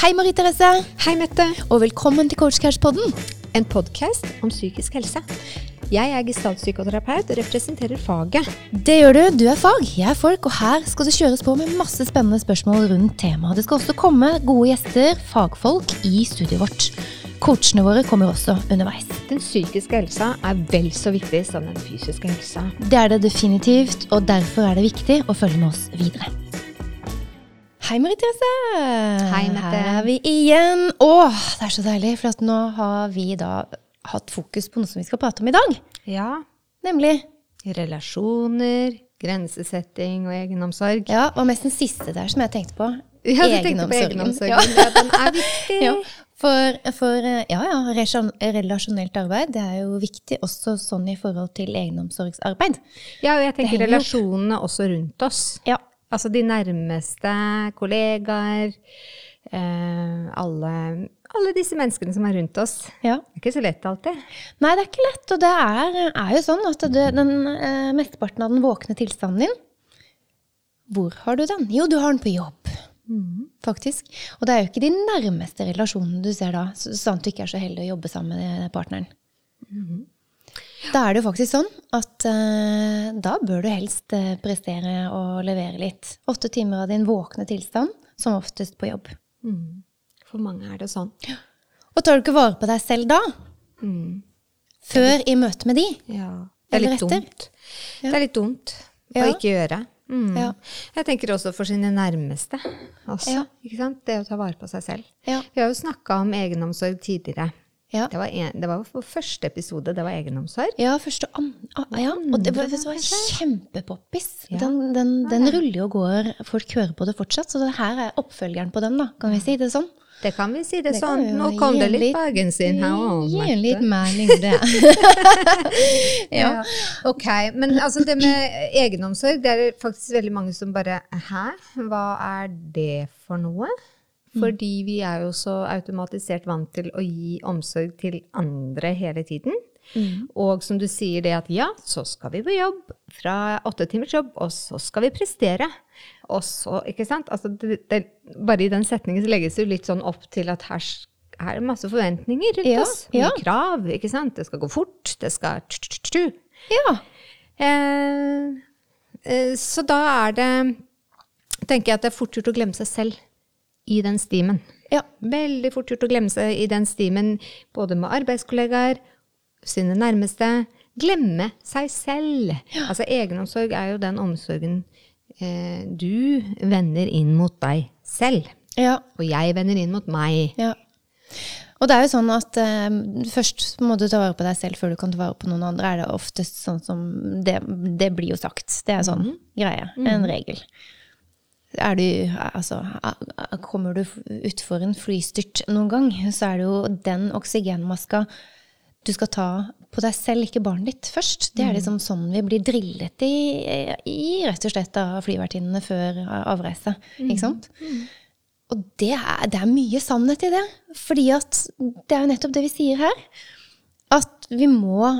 Hei, Marie Therese, Hei, Mette. og velkommen til Coachcash-podden. En podkast om psykisk helse. Jeg er gestaltpsykoterapeut og representerer faget. Det gjør du. Du er fag, jeg er folk, og her skal det kjøres på med masse spennende spørsmål rundt temaet. Det skal også komme gode gjester, fagfolk, i studioet vårt. Coachene våre kommer også underveis. Den psykiske helsa er vel så viktig som den fysiske helsa. Det er det definitivt, og derfor er det viktig å følge med oss videre. Hei, Marie Therese. Hei, Mette. Her er vi igjen. Åh, det er så deilig, for at nå har vi da hatt fokus på noe som vi skal prate om i dag. Ja. Nemlig Relasjoner, grensesetting og egenomsorg. Ja, og mest den siste der som jeg tenkte på. Ja, du tenkte på egenomsorgen. Ja. Ja, den er viktig. Ja, for, for ja, ja, relasjonelt arbeid det er jo viktig også sånn i forhold til egenomsorgsarbeid. Ja, og jeg tenker relasjonene også rundt oss. Ja. Altså de nærmeste, kollegaer, eh, alle, alle disse menneskene som er rundt oss. ja. Det er ikke så lett alltid. Nei, det er ikke lett, og det er, er jo sånn at det, den eh, mesteparten av den våkne tilstanden din Hvor har du den? Jo, du har den på jobb. Faktisk. Og det er jo ikke de nærmeste relasjonene du ser da, sånn at du ikke er så heldig å jobbe sammen med partneren. Da er det jo faktisk sånn at eh, da bør du helst eh, prestere og levere litt. Åtte timer av din våkne tilstand, som oftest på jobb. For mange er det sånn. Og tar du ikke vare på deg selv da? Før i møte med de? Ja. Det er litt dumt. Ja. Det er litt dumt å ikke gjøre. Mm. Ja. Jeg tenker også for sine nærmeste. Også, Ja. Det å ta vare på seg selv. Ja. Vi har jo snakka om egenomsorg tidligere. Ja. Det var, en, det var for første episode, det var egenomsorg. Ja, første og an, ah, ja, og det var, det var kjempepoppis. Ja. Den, den, den ruller og går, folk hører på det fortsatt. Så det her er oppfølgeren på den, da, kan vi si det sånn? Det kan vi si det, Det sånn. Nå kom det litt litt- bergensin her òg, Gi en liten melding om det. Ja. Ok, men altså det med egenomsorg, det er faktisk veldig mange som bare Hæ, hva er det for noe? Fordi vi er jo så automatisert vant til å gi omsorg til andre hele tiden. Og som du sier det at ja, så skal vi på jobb fra åtte timers jobb, og så skal vi prestere. Og så, ikke sant? Altså, det, det, bare i den setningen så legges det litt sånn opp til at her, her er det masse forventninger rundt Ja, oss. Mye ja. krav, ikke sant? Det skal gå fort, det skal tju-tju-tju. Ja. Eh, eh, så da er det tenker jeg at det er fort gjort å glemme seg selv i den stimen. ja. Veldig fort gjort å glemme seg i den stimen, både med arbeidskollegaer, sine nærmeste. Glemme seg selv. Altså egenomsorg er jo den omsorgen eh, du vender inn mot deg selv. ja. Og jeg vender inn mot meg. Ja. Og det er jo sånn at eh, først må du ta vare på deg selv før du kan ta vare på noen andre. Er det oftest sånn som Det, det blir jo sagt. Det er sånn greie. En regel. Er du, altså, kommer du utfor en flystyrt noen gang, så er det jo den oksygenmaska du skal ta på deg selv, ikke barnet ditt, først. Det er liksom sånn vi blir drillet i, i rett og slett av flyvertinnene før avreise. Ikke sant? Og det er, det er mye sannhet i det. Fordi at det er jo nettopp det vi sier her. At vi må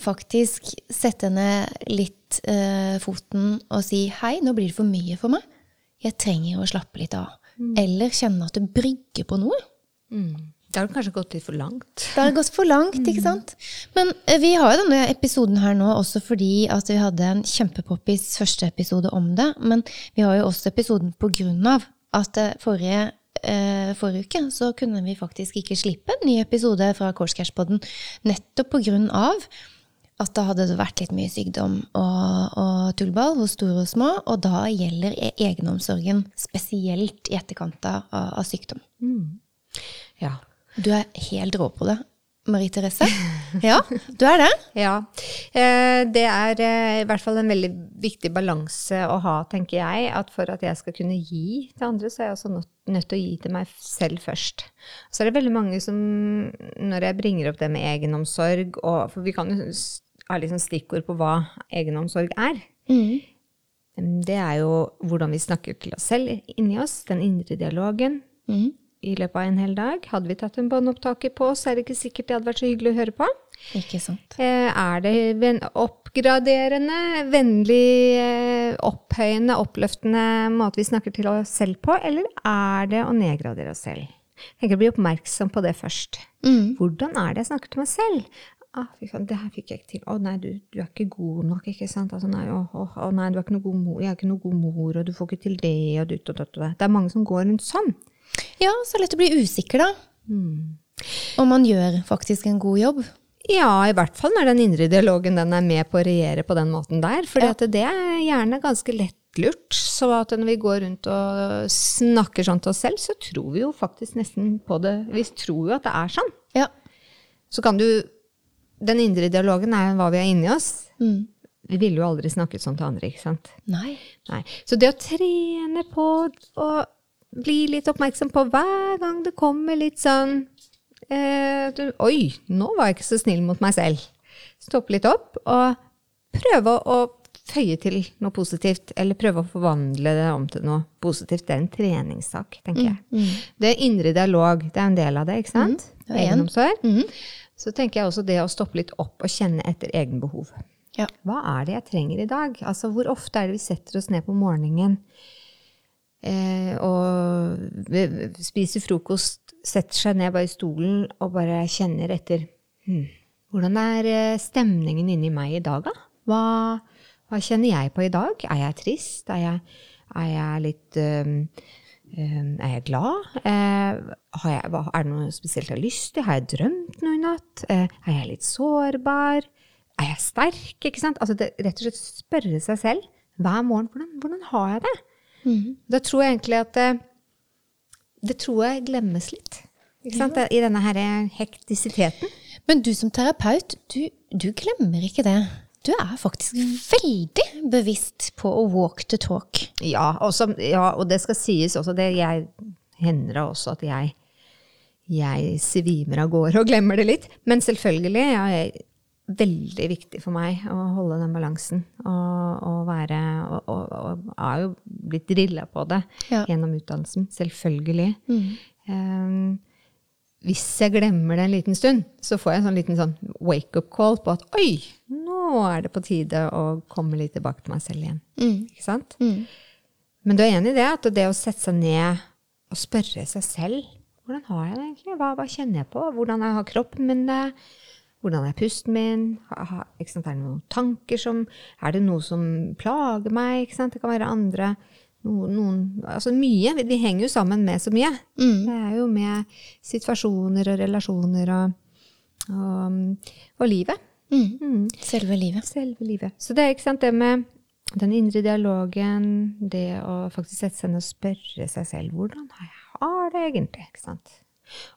faktisk sette ned litt eh, foten og si hei, nå blir det for mye for meg. Jeg trenger å slappe litt av. Eller kjenne at det brygger på noe. Det har kanskje gått litt for langt. Det har gått for langt, ikke sant? Men eh, vi har jo denne episoden her nå også fordi at vi hadde en kjempepoppis første episode om det. Men vi har jo også episoden på grunn av at eh, forrige, eh, forrige uke så kunne vi faktisk ikke slippe en ny episode fra Coursecash-podden nettopp på grunn av at da hadde det vært litt mye sykdom og, og tullball hos store og små, og da gjelder e- egenomsorgen spesielt i etterkant av, av sykdom. Ja. Du er helt rå på det, Marie Therese. Ja, du er det. Ja. Eh, Det er eh, i hvert fall en veldig viktig balanse å ha, tenker jeg. At for at jeg skal kunne gi til andre, så er jeg også nødt til å gi til meg selv først. Så er det veldig mange som, når jeg bringer opp det med egenomsorg og, For vi kan jo s- liksom stikkord på hva egenomsorg er. Det er jo hvordan vi snakker til oss selv inni oss, den indre dialogen. i løpet av en hel dag. Hadde vi tatt en båndopptaker på, så er det ikke sikkert det hadde vært så hyggelig å høre på. Ikke sant. Eh, er det oppgraderende, vennlig, eh, opphøyende, oppløftende måte vi snakker til oss selv på, eller er det å nedgradere oss selv? Jeg tenker å bli oppmerksom på det først. Mm. Hvordan er det jeg snakker til meg selv? Ah, fy faen, det her fikk jeg ikke til. Å nei, du, du er ikke god nok, ikke sant? Altså, nei, å, å, å, nei, du er ikke noe god mor, jeg er ikke noe god mor, og du får ikke til det, og du, og, og, og. Det er mange som går rundt sånn. Ja, så lett å bli usikker, da. Om man gjør faktisk en god jobb. Ja, i hvert fall når den indre dialogen den er med på å regjere på den måten der. For Ja. det er gjerne ganske lettlurt. Så at når vi går rundt og snakker sånn til oss selv, så tror vi jo faktisk nesten på det. Vi tror jo at det er sånn. Ja. Så kan du Den indre dialogen er jo hva vi har inni oss. Mm. Vi ville jo aldri snakket sånn til andre, ikke sant? Nei. Nei. Så det å trene på å bli litt oppmerksom på hver gang det kommer litt sånn eh, du, Oi, nå var jeg ikke så snill mot meg selv. Stoppe litt opp og prøve å føye til noe positivt, eller prøve å forvandle det om til noe positivt. Det er en treningssak, tenker jeg. Det er indre dialog, det er en del av det, ikke sant? det er en. Egenomsorg. Mhm. Så tenker jeg også det å stoppe litt opp og kjenne etter egne behov. Ja. Hva er det jeg trenger i dag? Altså, hvor ofte er det vi setter oss ned på morgenen eh, og spiser frokost, setter seg ned bare i stolen og bare kjenner etter hmm, Hvordan er eh, stemningen inni meg i dag, da? Hva, hva kjenner jeg på i dag? Er jeg trist? Er jeg, er jeg litt øhm, Er jeg glad? Eh, jeg, er det noe spesielt jeg har lyst til? Har jeg drømt noe i natt? Eh, er jeg litt sårbar? Er jeg sterk? Ikke sant? Altså det, rett og slett spørre seg selv hver morgen hvordan, hvordan har jeg det? Da tror jeg egentlig at det, det tror jeg glemmes litt. Ikke sant? I denne her hektisiteten. Men du som terapeut, du, du glemmer ikke det. Du er faktisk veldig bevisst på å walk the talk. Ja, og, ja, og det skal sies også, det jeg, hender det også at jeg, jeg svimer av gårde og glemmer det litt. Men selvfølgelig ja, er det veldig viktig for meg å holde den balansen. Og, og være Og, og, og er jo blitt drilla på det Ja. gjennom utdannelsen. Selvfølgelig. Um, hvis jeg glemmer det en liten stund, så får jeg en sånn liten sånn wake-up call på at oi, er det på tide å komme litt tilbake til meg selv igjen. Ikke sant? Men du er enig i det? At det å sette seg ned og spørre seg selv hvordan har jeg det egentlig? Hva, hva kjenner jeg på? Hvordan har kroppen min det? Hvordan er pusten min? Ha, ha, ikke sant? Er det noen tanker som Er det noe som plager meg? Det kan være andre noen, noen Altså mye. Vi henger jo sammen med så mye. Det er jo med situasjoner og relasjoner og, og, og livet. Mm. Selve livet. Selve livet. Så det er ikke sant, det med den indre dialogen, det å faktisk sette seg ned og spørre seg selv hvordan har jeg har det egentlig? ikke sant?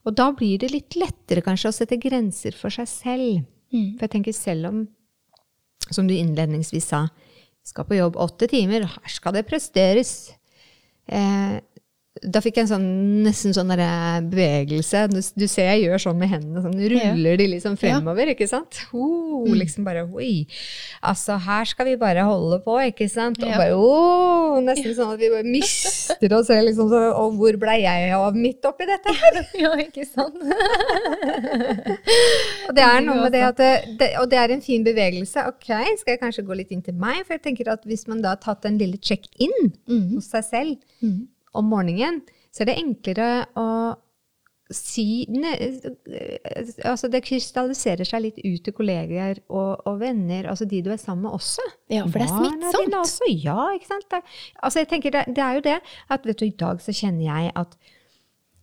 Og da blir det litt lettere kanskje å sette grenser for seg selv. For jeg tenker selv om, som du innledningsvis sa, skal på jobb åtte timer, her skal det presteres. Eh, da fikk jeg en sånn, nesten sånn derre bevegelse. Du, du ser jeg gjør sånn med hendene, sånn ruller de liksom fremover, ikke sant? Ho, liksom bare, oi. Altså, her skal vi bare holde på, ikke sant? Og bare, oh, nesten sånn at vi bare mister oss selv, liksom, så, og hvor ble jeg av midt oppi dette her? Ja, ikke sant? Og det er noe med det at det, det, og det er en fin bevegelse. Ok, skal jeg kanskje gå litt inn til meg? For jeg tenker at hvis man da har tatt en lille check-in hos seg selv om morgenen, så er det enklere å si ne, Altså det krystalliserer seg litt ut til kolleger og, og venner, altså de du er sammen med også. Ja, for det er smittsomt. Også. Ja, ikke sant? Det, altså jeg tenker det, det er jo det at vet du, i dag så kjenner jeg at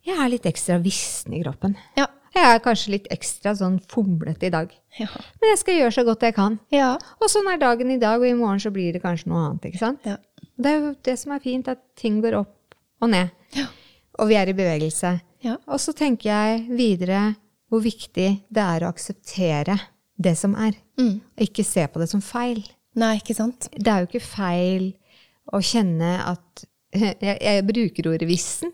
jeg er litt ekstra vissen i kroppen. Ja. Jeg er kanskje litt ekstra sånn fomlete i dag. Ja. Men jeg skal gjøre så godt jeg kan. Ja. Og sånn er dagen i dag, og i morgen så blir det kanskje noe annet. ikke sant? Ja. Det er jo det som er fint, at ting går opp og ned. Ja. Og vi er i bevegelse. Ja. Og så tenker jeg videre hvor viktig det er å akseptere det som er. Mm. Ikke se på det som feil. Nei, ikke sant? Det er jo ikke feil å kjenne at jeg, jeg bruker ordet vissen.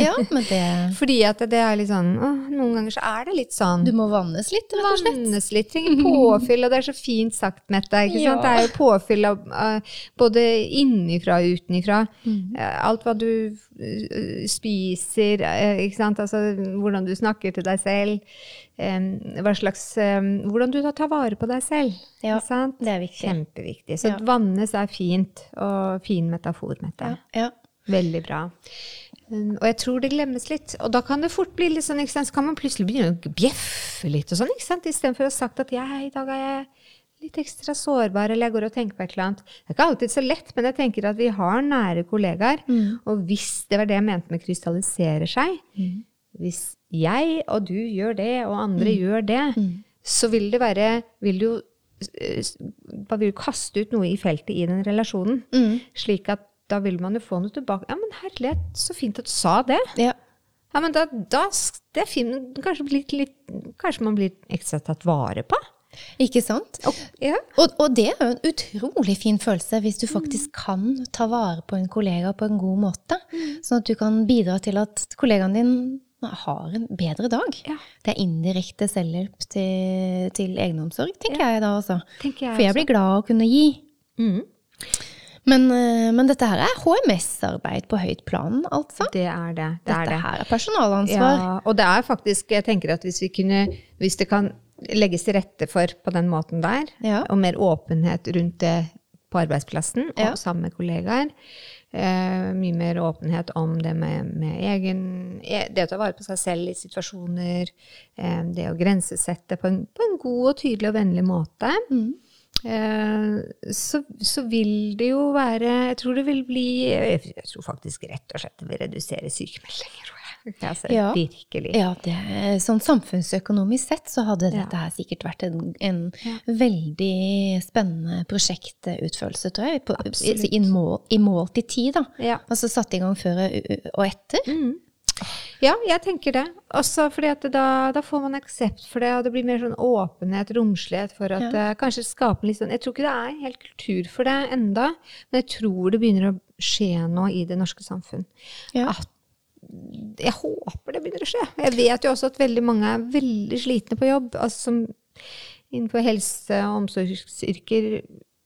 Ja, men det Fordi at det er litt sånn å, Noen ganger så er det litt sånn Du må vannes litt, rett og slett. Vannes litt, trenger påfyll, og det er så fint sagt, Mette. ikke Ja. sant? Det er jo påfyll av eh, både innifra og utenifra. Mm. Eh, alt hva du eh, spiser, eh, ikke sant? Altså, hvordan du snakker til deg selv. hva slags, hvordan du da tar vare på deg selv. Ja, sant? det er viktig. Kjempeviktig. Så Ja. vannes er fint, og fin metafor, Mette. Ja, ja. Veldig bra. Um, og jeg tror det glemmes litt. Og da kan det fort bli litt sånn, ikke sant? så kan man plutselig begynne å bjeffe litt og sånn, ikke sant? Istedenfor å ha sagt at jeg, i dag er jeg litt ekstra sårbar, eller jeg går og tenker på et eller annet. Det er ikke alltid så lett, men jeg tenker at vi har nære kollegaer. Og hvis det var det jeg mente med krystalliserer seg, hvis jeg og du gjør det, og andre gjør det, så vil det være vil du jo eh, vil du kaste ut noe i feltet i den relasjonen. Slik at da vil man jo få noe tilbake. Ja, men herlighet, så fint at du sa det. ja. Ja, men da, da det er fint. Kanskje, blir litt, kanskje man blir ekstra tatt vare på. Ikke sant? Og, ja. Og, og det er jo en utrolig fin følelse hvis du faktisk kan ta vare på en kollega på en god måte. Sånn at du kan bidra til at kollegaen din har en bedre dag. Ja. Det er indirekte selvhjelp til, til egenomsorg, tenker jeg da også. Jeg For jeg blir glad av å kunne gi. Mm. Men, eh, men dette her er HMS-arbeid på høyt plan, altså. Det er det. Det er Dette det. her er personalansvar. Ja, og det er faktisk, jeg tenker at hvis vi kunne, hvis det kan legges til rette for på den måten der, Ja. og mer åpenhet rundt det på arbeidsplassen og Ja. sammen med kollegaer, eh, mye mer åpenhet om det med, med egen, e- det å ta vare på seg selv i situasjoner, eh, det å grensesette på en, på en god og tydelig og vennlig måte, Mm. Eh, så, så vil det jo være Jeg tror det vil bli Jeg tror faktisk rett og slett det vil redusere sykemeldinger. Altså, Ja. Virkelig. Ja, det, sånn samfunnsøkonomisk sett så hadde dette her sikkert vært en, en Ja. veldig spennende prosjektutførelse, tror jeg. På, i, mål, I målt i tid, da. Ja. Altså satt i gang før og etter. Mm. Ja, jeg tenker det. Også fordi at da, da får man aksept for det, og det blir mer sånn åpenhet, romslighet for at det kanskje skaper litt sånn Jeg tror ikke det er helt kultur for det enda, men jeg tror det begynner å skje noe i det norske samfunn. Ja. At jeg håper det begynner å skje. Jeg vet jo også at veldig mange er veldig slitne på jobb. Altså som innenfor helse- og omsorgsyrker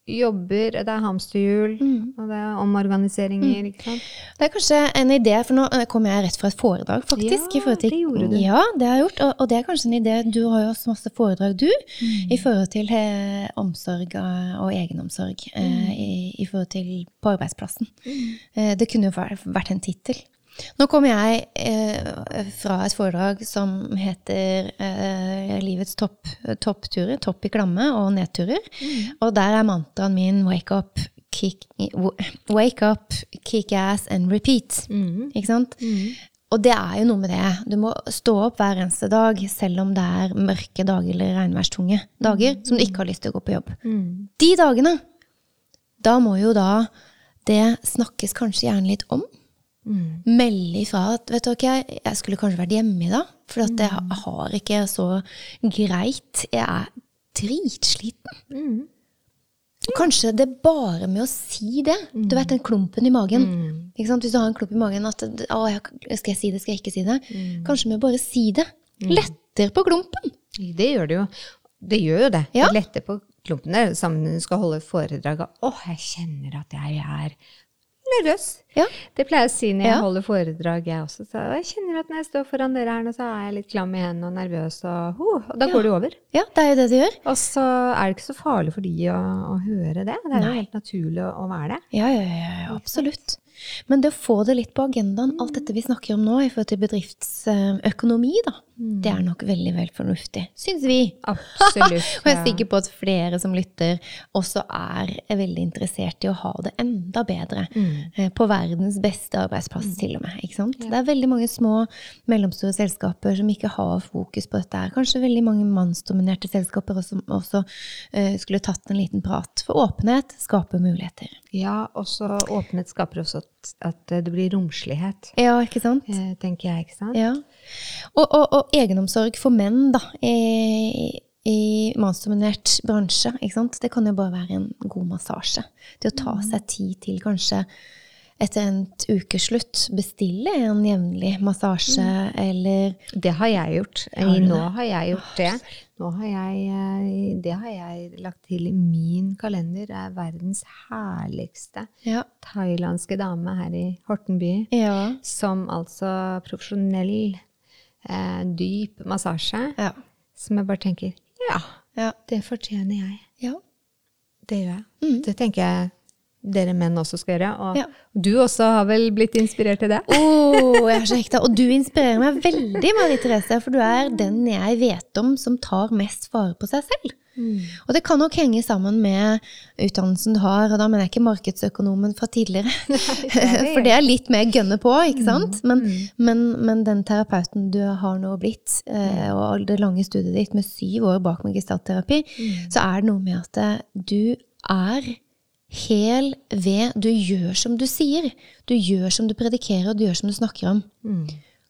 jobber, det er hamsterhjul, og det er omorganiseringer, ikke sant. Det er kanskje en idé, for nå eh, kommer jeg rett fra et foredrag, faktisk. Ja, til, det gjorde du. Ja, det har jeg gjort. Og, og det er kanskje en idé Du har jo også masse foredrag, du, Mm. i forhold til eh, omsorg eh, og egenomsorg eh, Mm. i, i forhold til på arbeidsplassen. Eh, det kunne jo vært en tittel. Nå kommer jeg eh, fra et foredrag som heter eh, Livets topp, toppturer, topp i klamme og nedturer. Og der er mantraen min 'wake up, kick, wake up, kick ass and repeat'. Ikke sant? Og det er jo noe med det. Du må stå opp hver eneste dag, selv om det er mørke dager eller regnværstunge dager som du ikke har lyst til å gå på jobb. De dagene, da må jo da det snakkes kanskje gjerne litt om. Melde ifra at vet du okay, jeg skulle kanskje vært hjemme i dag, for at jeg har ikke så greit. Jeg er dritsliten. Kanskje det er bare med å si det. Du vet den klumpen i magen. Sant? Hvis du har en klump i magen at å, Skal jeg si det, skal jeg ikke si det? Kanskje med å bare si det. Letter på klumpen. Det gjør det jo. Det gjør jo det. Ja. Det letter på klumpen. Det er det samme når du skal holde foredraget. Å, jeg kjenner at jeg er nervøs. Ja. Det pleier jeg å si når jeg Ja. holder foredrag, jeg også. Så jeg kjenner at når jeg står foran dere her nå, så er jeg litt klam i hendene og nervøs, og, oh, og da går det over. ja, det er jo det det gjør. Og så er det ikke så farlig for de å, å høre det. Det er jo helt naturlig å, å være det. Ja, ja, ja, ja, absolutt. Men det å få det litt på agendaen, alt dette vi snakker om nå i forhold til bedriftsøkonomi, da, det er nok veldig vel fornuftig, syns vi. Absolutt. Og jeg er sikker på at flere som lytter, også er veldig interessert i å ha det enda bedre. Mm. På verdens beste arbeidsplass, til og med. Ikke sant? Det er veldig mange små, mellomstore selskaper som ikke har fokus på dette. Kanskje veldig mange mannsdominerte selskaper også, også eh, skulle tatt en liten prat. For åpenhet skaper muligheter. Ja, og så åpenhet skaper også at, at det blir romslighet, Ja, ikke sant? eh, tenker jeg, ikke sant? Ja. Og, og, og egenomsorg for menn, da, i, i mannsdominert bransje, ikke sant? det kan jo bare være en god massasje. Det å ta seg tid til kanskje etter en ukeslutt bestille en jevnlig massasje, eller Det har jeg gjort. Har Nå har jeg gjort det. Nå har jeg, det har jeg lagt til i min kalender. Det er verdens herligste Ja. thailandske dame her i Hortenby. Ja. Som altså profesjonell, eh, dyp massasje. Ja. Som jeg bare tenker ja, Ja. det fortjener jeg. ja. Det gjør jeg. Mm. Det tenker jeg dere menn også skal gjøre. Og Ja. du også har vel blitt inspirert til det? oh, jeg er så hekta. Og du inspirerer meg veldig, Marie Therese, for du er den jeg vet om som tar mest vare på seg selv. Og det kan nok henge sammen med utdannelsen du har, og da mener jeg ikke markedsøkonomen fra tidligere. For det er litt mer gønne på, ikke sant? Men, men, men den terapeuten du har nå blitt, eh, og det lange studiet ditt med syv år bak med mm. så er det noe med at du er hel ved Du gjør som du sier. Du gjør som du predikerer, og du gjør som du snakker om.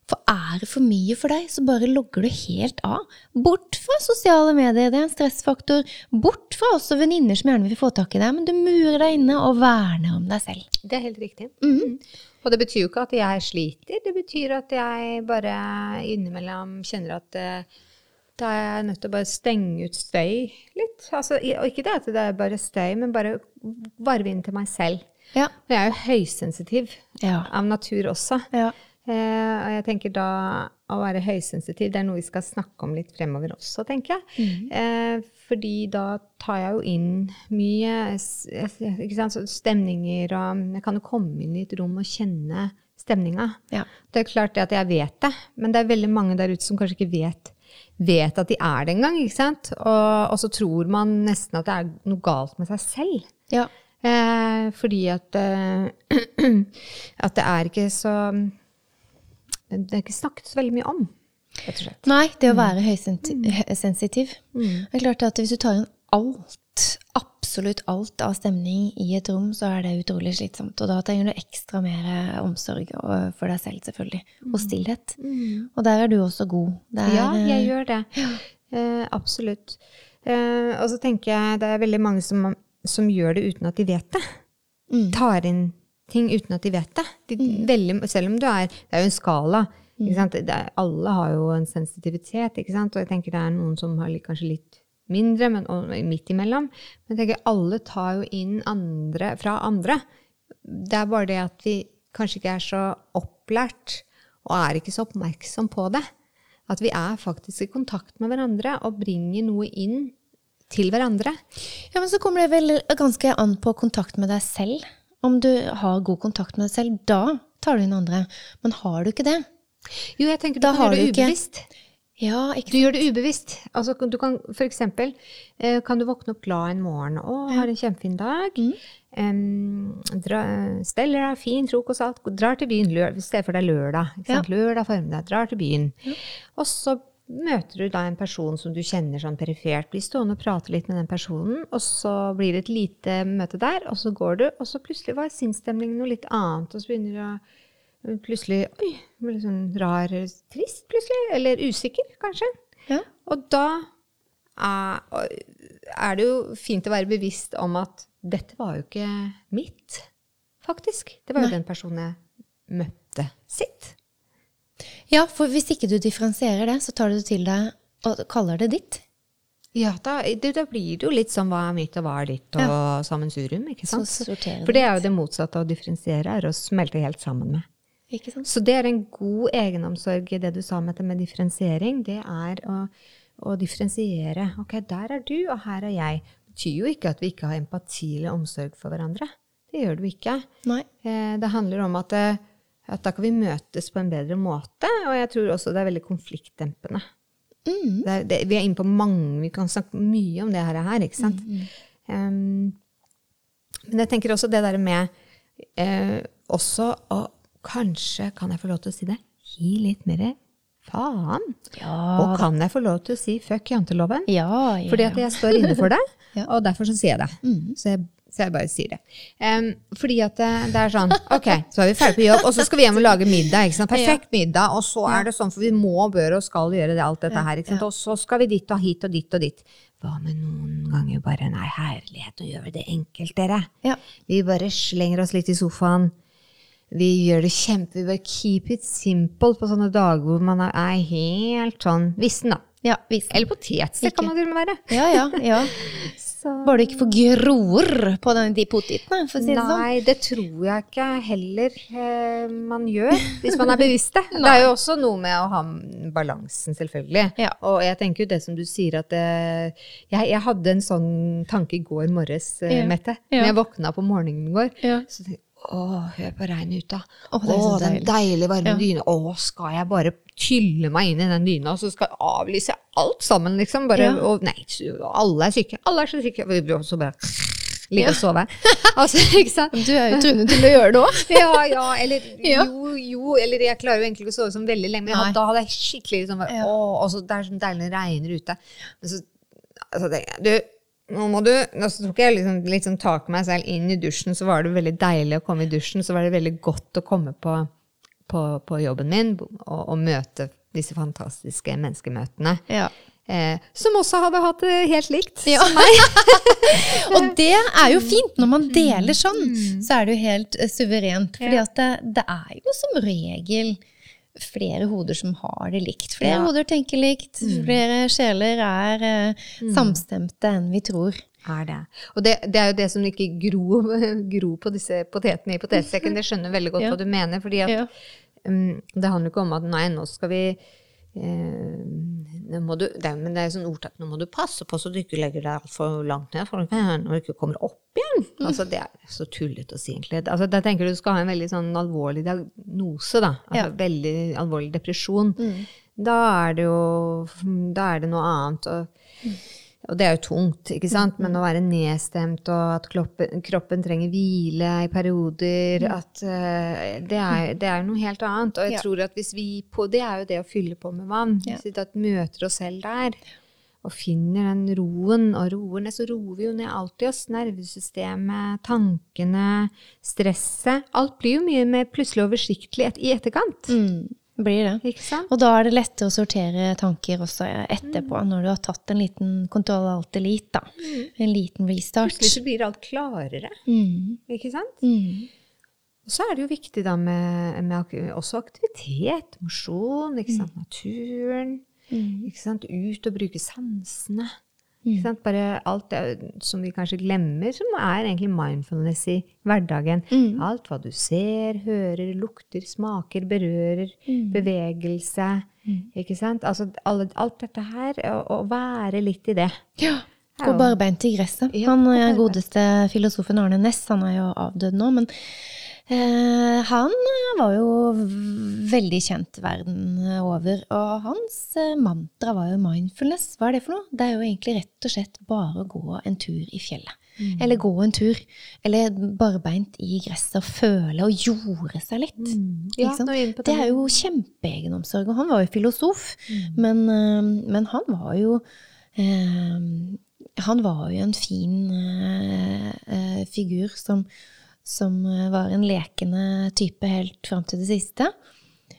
For er det for mye for deg, så bare logger du helt av. Bort fra sosiale medier, det er en stressfaktor. Bort fra også venninner som gjerne vil få tak i deg, men du murer deg inne og verner om deg selv. Det er helt riktig. Mm. Og det betyr jo ikke at jeg sliter, det betyr at jeg bare innimellom kjenner at eh, da er jeg nødt til å bare stenge ut støy litt. Altså, og ikke det at det er bare støy, men bare varve inn til meg selv. Ja. Og jeg er jo høysensitiv Ja. av natur også. ja. Eh, og jeg tenker da å være høysensitiv, det er noe vi skal snakke om litt fremover også, tenker jeg. Eh, fordi da tar jeg jo inn mye sant, stemninger, og jeg kan jo komme inn i et rom og kjenne stemninga. Ja. Det er klart det at jeg vet det, men det er veldig mange der ute som kanskje ikke vet, vet at de er det engang. ikke sant? Og, og så tror man nesten at det er noe galt med seg selv. ja. Eh, fordi at, eh, at det er ikke så Det er ikke snakket så veldig mye om, rett og slett. Nei, det å være høysensitiv. Det er klart at hvis du tar inn alt, absolutt alt av stemning i et rom, så er det utrolig slitsomt. Og da trenger du ekstra mer omsorg for deg selv, selvfølgelig. Og stillhet. Og der er du også god. Er, Ja, jeg gjør det. Eh, absolutt. Eh, og så tenker jeg det er veldig mange som, som gjør det uten at de vet det. Mm. Tar inn ting uten at de vet det. De, veldig, selv om du er Det er jo en skala. Ikke sant? Det alle har jo en sensitivitet, ikke sant? og jeg tenker det er noen som har litt, kanskje litt mindre, men midt imellom. Men jeg tenker alle tar jo inn andre fra andre. Det er bare det at vi kanskje ikke er så opplært, og er ikke så oppmerksom på det. At vi er faktisk i kontakt med hverandre og bringer noe inn til hverandre. Ja, men så kommer det vel ganske an på kontakt med deg selv. Om du har god kontakt med deg selv, da tar du inn andre. Men har du ikke det? Jo, jeg tenker du kan har gjøre det du ikke- ubevisst. Ja, Du gjør det ubevisst. Altså, du kan, for eksempel eh, kan du våkne opp glad en morgen og har en kjempefin dag. Mm. Um, dra, steller deg fin frokost og alt. Drar til byen. Lør, stedet for deg lørdag. Ikke sant? Lørdag formiddag. Drar til byen. Og så møter du da en person som du kjenner sånn perifert. Blir stående og prate litt med den personen, og så blir det et lite møte der, og så går du, og så plutselig var sinnsstemningen noe litt annet, og så begynner du å plutselig Oi, litt sånn rar, trist plutselig. Eller usikker, kanskje. Ja. Og da er, er det jo fint å være bevisst om at dette var jo ikke mitt, faktisk. Det var jo Nei. den personen jeg møtte sitt. ja, for hvis ikke du differensierer det, så tar du det til deg og kaller det ditt. Ja, da, det, da blir det jo litt sånn hva er mitt og hva er ditt, og sammensurium, ikke sant? For det er jo det motsatte av å differensiere, er å smelte helt sammen med. Så det er en god egenomsorg det du sa med med differensiering. Det er å, å differensiere. Ok, der er du, og her er jeg. Det betyr jo ikke at vi ikke har empati eller omsorg for hverandre. Det gjør det jo ikke. Nei. Eh, Det handler om at, eh, at da kan vi møtes på en bedre måte, og jeg tror også det er veldig konfliktdempende. Mm. Det det, vi er inne på mange, vi kan snakke mye om det her, ikke sant? Um, men jeg tenker også det der med eh, også å Kanskje kan jeg få lov til å si det? Gi litt mer faen. Ja. Og kan jeg få lov til å si fuck janteloven? Ja, ja. Fordi at jeg står inne for det, og derfor så sier jeg det. Så, jeg, så jeg bare sier det. Um, fordi at det, det er sånn, ok, så er vi ferdig på jobb, og så skal vi hjem og lage middag, ikke sant? Perfekt middag, og så er det sånn, for vi må, bør og skal gjøre det, alt dette her, ikke sant? Og så skal vi dit og hit og dit og dit. Hva med noen ganger bare, nei, herlighet, å gjøre det enkelt, dere. Ja. Vi bare slenger oss litt i sofaen, vi gjør det kjempe, vi bare keep it simple på sånne dager hvor man er, helt sånn vissen, da. Ja, vissen. Eller potetsekk kan man til og med være. Ja, ja, ja. Var det ikke for gror på den, de potetene, for å si det sånn. Nei, det tror jeg ikke heller eh, man gjør, hvis man er bevisst det. det er jo også noe med å ha balansen, selvfølgelig. Ja. Og jeg tenker jo det som du sier, at eh, jeg, jeg hadde en sånn tanke i går morges, eh, Ja. Mette. Ja. Når jeg våkna på morgenen i går. Så tenkte jeg, å, hør på regnet ute. Å, det så den deilig. deilige varme Ja. dyna. Å, skal jeg bare tylle meg inn i den dyna, og så skal jeg avlyse alt sammen, liksom? Bare, Ja. og, nei, alle er syke. Alle er så syke. Og så bare ligge og sove. Altså, ikke sant? Du er jo tvunget til å gjøre det òg. Ja, ja, eller Ja. jo, jo, eller jeg klarer jo egentlig ikke å sove sånn veldig lenge, men ja, da hadde jeg skikkelig liksom, Ja. Å, og så det er sånn deilig når det regner ute. Men så altså, jeg, du, nå må du Nå tok jeg liksom, sånn tak meg selv inn i dusjen, så var det veldig deilig å komme i dusjen. Så var det veldig godt å komme på, på, på jobben min og, og møte disse fantastiske menneskemøtene. Ja. Eh, som også hadde hatt det helt likt Ja. som meg. Og det er jo fint. Når man deler sånn, så er det jo helt eh, suverent. Fordi det, det er jo som regel flere hoder som har det likt. Flere Ja. hoder tenker likt. Flere sjeler er eh, samstemte enn vi tror. Er det. Og det, det er jo det som ikke gror gro på disse potetene i potetsekken. Det skjønner veldig godt Ja. hva du mener. fordi at um, det handler ikke om at nei, nå skal vi eh, du, det Men det er sånn ordtak nå må du passe på så du ikke legger deg altfor langt ned for når du ikke kommer opp igjen. Altså, det er så tullete å si, egentlig. Altså, da tenker du du skal ha en veldig sånn alvorlig diagnose, da. Altså, Ja. Veldig alvorlig depresjon. Da er det jo Da er det noe annet. Og, og det er jo tungt, ikke sant? Men å være nedstemt, og at kroppen, kroppen trenger hvile i perioder at uh, det, er, det er noe helt annet. Og jeg Ja. tror at hvis vi på Det er jo det å fylle på med vann. Ja. Hvis vi møter oss selv der, og finner den roen, og roer ned, så roer vi jo ned alltid oss. Nervesystemet, tankene, stresset. Alt blir jo mye mer plutselig oversiktlig i etterkant. Mm, blir det. Og da er det lettere å sortere tanker også etterpå, når du har tatt en liten kontroll alt elite. Da. En liten restart. Plutselig så blir alt klarere. Mm. Ikke sant? Mm. Og så er det jo viktig da med, med også aktivitet, mosjon, ikke sant? naturen. Mm. Ikke sant? Ut og bruke sansene. Sant? Bare alt det som vi kanskje glemmer, som er egentlig mindfulness i hverdagen. Mm. Alt hva du ser, hører, lukter, smaker, berører, Mm. bevegelse. Ikke sant? Altså alle, alt dette her, å, være litt i det. Ja. Gå barbeint i gresset. Ja, han eh, godeste filosofen Arne Næss, han er jo avdød nå, men eh, han eh, var jo veldig kjent verden over. Og hans eh, mantra var jo mindfulness. Hva er det for noe? Det er jo egentlig rett og slett bare å gå en tur i fjellet. Mm. Eller gå en tur. Eller barbeint i gresset og føle og jorde seg litt. Mm. Ja, Det er jo kjempeegenomsorg. Og han var jo filosof, Mm. men, men han var jo eh, Han var jo en fin eh, figur som, som øh, var en lekende type helt fram til det siste.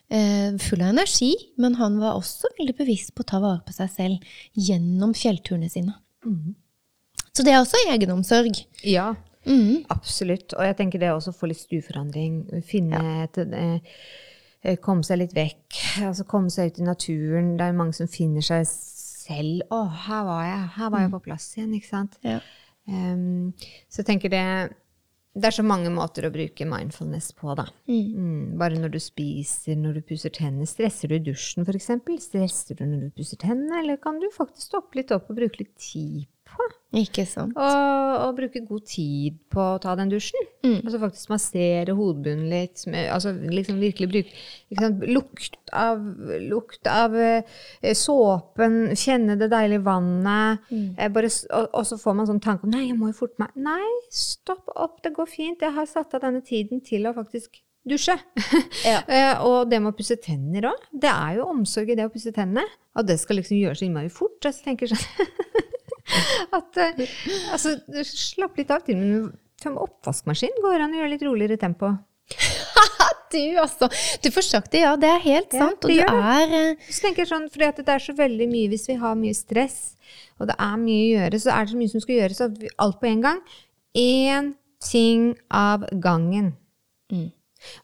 Eh, full av energi, men han var også veldig bevisst på å ta vare på seg selv gjennom fjellturene sine. Mm. Så det er også egenomsorg. Ja, mm. absolutt. Og jeg tenker det også å få litt stueforandring. Finne et eh, eh, Komme seg litt vekk. Altså komme seg ut i naturen. Det er mange som finner seg selv. 'Å, her var jeg. Her var jeg på plass igjen.' Ikke sant? Ja. Um, så jeg tenker det Det er så mange måter å bruke mindfulness på, da. Mm, bare når du spiser, når du pusser tennene. Stresser du i dusjen, f.eks.? Stresser du når du pusser tennene, eller kan du faktisk stoppe litt opp og bruke litt tid? Ikke sant? Og, og bruke god tid på å ta den dusjen. Mm. Altså faktisk massere hodebunnen litt. Altså liksom virkelig bruke lukt av, lukt av eh, såpen, kjenne det deilige vannet. Mm. Eh, bare, og, og så får man sånn tanke om nei, jeg må jo forte meg. Nei, stopp opp, det går fint. Jeg har satt av denne tiden til å faktisk dusje. Ja. Eh, og det med å pusse tenner òg. Det er jo omsorg i det å pusse tennene. Og det skal liksom gjøres innmari fort. Jeg tenker sånn at eh, altså, slapp litt av. Til med med oppvaskmaskin går an å gjøre litt roligere tempo. Du, altså. Du får sagt det, ja. Det er helt Ja, sant. Og det du er det. Så tenker jeg sånn, fordi at det er så veldig mye Hvis vi har mye stress, og det er mye å gjøre, så er det så mye som skal gjøres, alt på en gang. Én ting av gangen. Mm.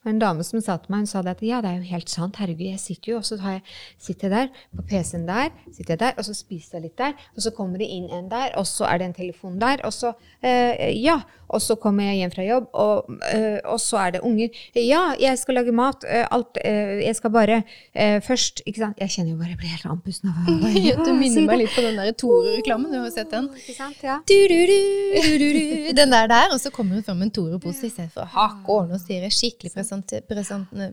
Og en dame som sa til meg, hun sa det at ja, det er jo helt sant, herregud, jeg sitter jo, og så har jeg, sitter jeg der, på PC-en der, sitter jeg der, og så spiser jeg litt der, og så kommer det inn en der, og så er det en telefon der, og så, eh, ja, og så kommer jeg hjem fra jobb, og, eh, og så er det unger. Ja, jeg skal lage mat, eh, alt, eh, jeg skal bare eh, først, ikke sant, jeg kjenner jo bare, jeg blir helt andpusten av å ja, Du minner meg litt på den der Tore-reklamen. Du har jo sett den. Ikke sant, ja. Du, du, du. Den der der, og så kommer hun fram med en Tore-pose istedenfor hake ordne og styre. Skikkelig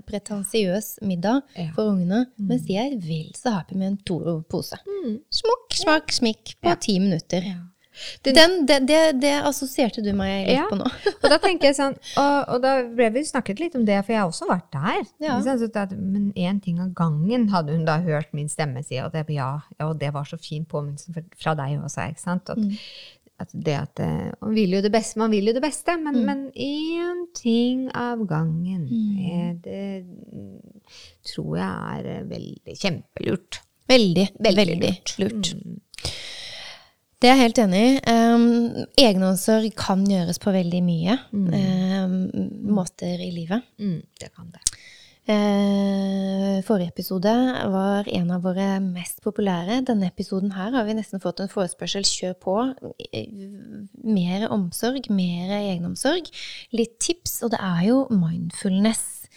pretensiøs middag Ja. for ungene. Mens jeg er vel så happy med en Toro-pose. Smukk, smakk, smikk på ti minutter. Den- Den, det, det, det assosierte du meg litt Ja. på nå. Og da tenker jeg sånn, og, og da ble vi snakket litt om det, for jeg har også vært der. Ja. At, men én ting av gangen hadde hun da hørt min stemme si, og det, ja, ja, og det var så fin påminnelse fra- deg også. ikke sant? At, at det at eh, Man vil jo det beste, man vil jo det beste, men, men én ting av gangen. eh, Det tror jeg er eh, veldig kjempelurt. Veldig, veldig, Veldig lurt. Det er jeg helt enig i. Um, egenomsorg kan gjøres på veldig mye um, måter i livet. Mm, det kan det. Eh, forrige episode var en av våre mest populære. Denne episoden her har vi nesten fått en forespørsel. Kjør på. Eh, Mer omsorg, mer egenomsorg. Litt tips, og det er jo mindfulness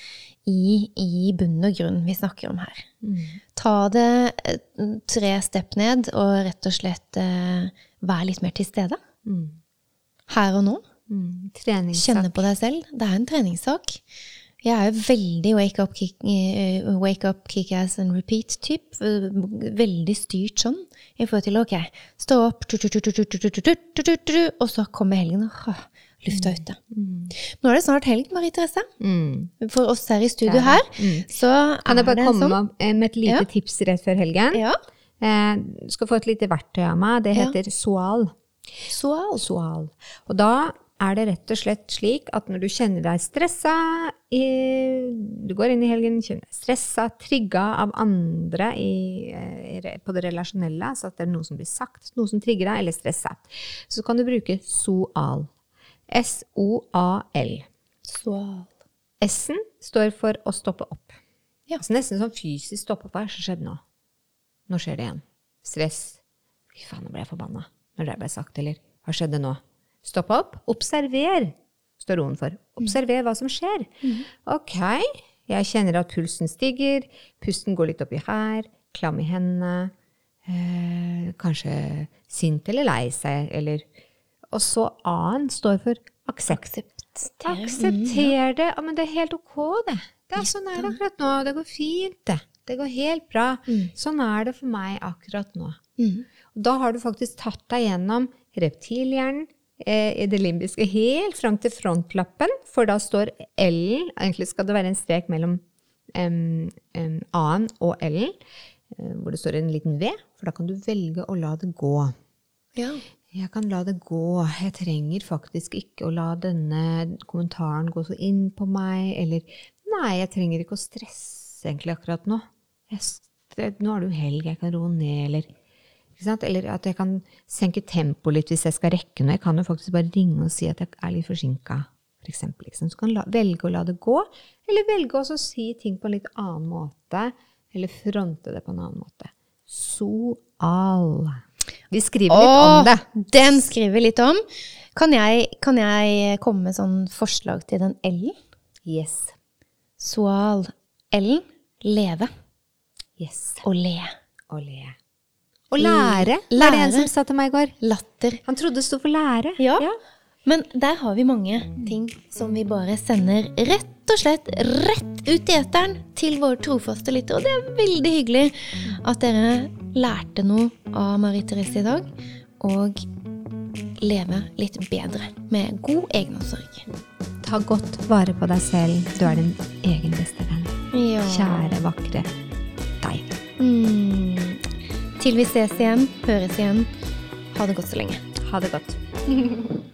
i, i bunn og grunn vi snakker om her. Ta det eh, tre stepp ned, og rett og slett eh, vær litt mer til stede. Mm. Her og nå. Mm. Kjenne på deg selv. Det er en treningssak. Jeg er veldig wake-up-kick-ass-and-repeat-typ. Veldig styrt sånn. I forhold til ok, stå opp, og så kommer helgen. og lufta ute. Mm. Nå er det snart helg, Marie Therese. Mm. For oss her i studio ja. her, mm. så Kan jeg bare komme sånn? med et lite ja. tips rett før helgen? Ja. Du skal få et lite verktøy av meg. Det heter ja. Soal. Soal. Soal. Og da er det rett og slett slik at når du kjenner deg stressa, i, du går inn i helgen, kjenner deg stressa, trigga av andre i, eh, på det relasjonelle, altså at det er noe som blir sagt, noe som trigger deg, eller stressa, så kan du bruke Soal. S-O-A-L. Soal. S-en står for å stoppe opp. Ja. Så nesten sånn fysisk stoppe opp. Hva skjedde nå? Nå skjer det igjen. Stress. Fy faen, nå ble jeg forbanna når det ble sagt, eller hva skjedde nå? Stopp opp. Observer, står roen for. Observer hva som skjer. Ok, jeg kjenner at pulsen stiger, pusten går litt oppi her, klam i hendene, eh, kanskje sint eller lei seg, eller Og så A-en står for aksept. Aksepter. Aksepter det. Ja, men det er helt ok, det. Det er sånn er det akkurat nå. Det går fint, det. Det går helt bra. Sånn er det for meg akkurat nå. Mm. Da har du faktisk tatt deg gjennom reptilhjernen, i det limbiske, helt fram til frontlappen, for da står L-en Egentlig skal det være en strek mellom um, um, A-en og L-en, eh, hvor det står en liten V, for da kan du velge å la det gå. Ja. Jeg kan la det gå. Jeg trenger faktisk ikke å la denne kommentaren gå så inn på meg, eller Nei, jeg trenger ikke å stresse egentlig akkurat nå. Jeg, nå er det jo helg, jeg kan roe ned, eller? Eller at jeg kan senke tempoet litt hvis jeg skal rekke noe. Jeg kan jo faktisk bare ringe og si at jeg er litt forsinka, for eksempel. Liksom. Så kan la, velge å la det gå, eller velge også å si ting på en litt annen måte, eller fronte det på en annen måte. Soal. Vi skriver litt om Åh, det. Den skriver vi litt om. Kan jeg, kan jeg komme med sånn forslag til den L-en? Yes. Soal. L-en. Leve Yes. og le. Og le. Og lære, var det en som sa til meg i går. Latter. Han trodde det sto for lære. Ja. Men der har vi mange ting som vi bare sender rett og slett rett ut i eteren til våre trofaste lyttere. Og det er veldig hyggelig at dere lærte noe av Marie Therese i dag. Og leve litt bedre med god egenomsorg. Ta godt vare på deg selv. Du er din egen beste venn. Ja. Kjære, vakre deg. Mm. Til vi ses igjen, høres igjen. Ha det godt så lenge. Ha det godt.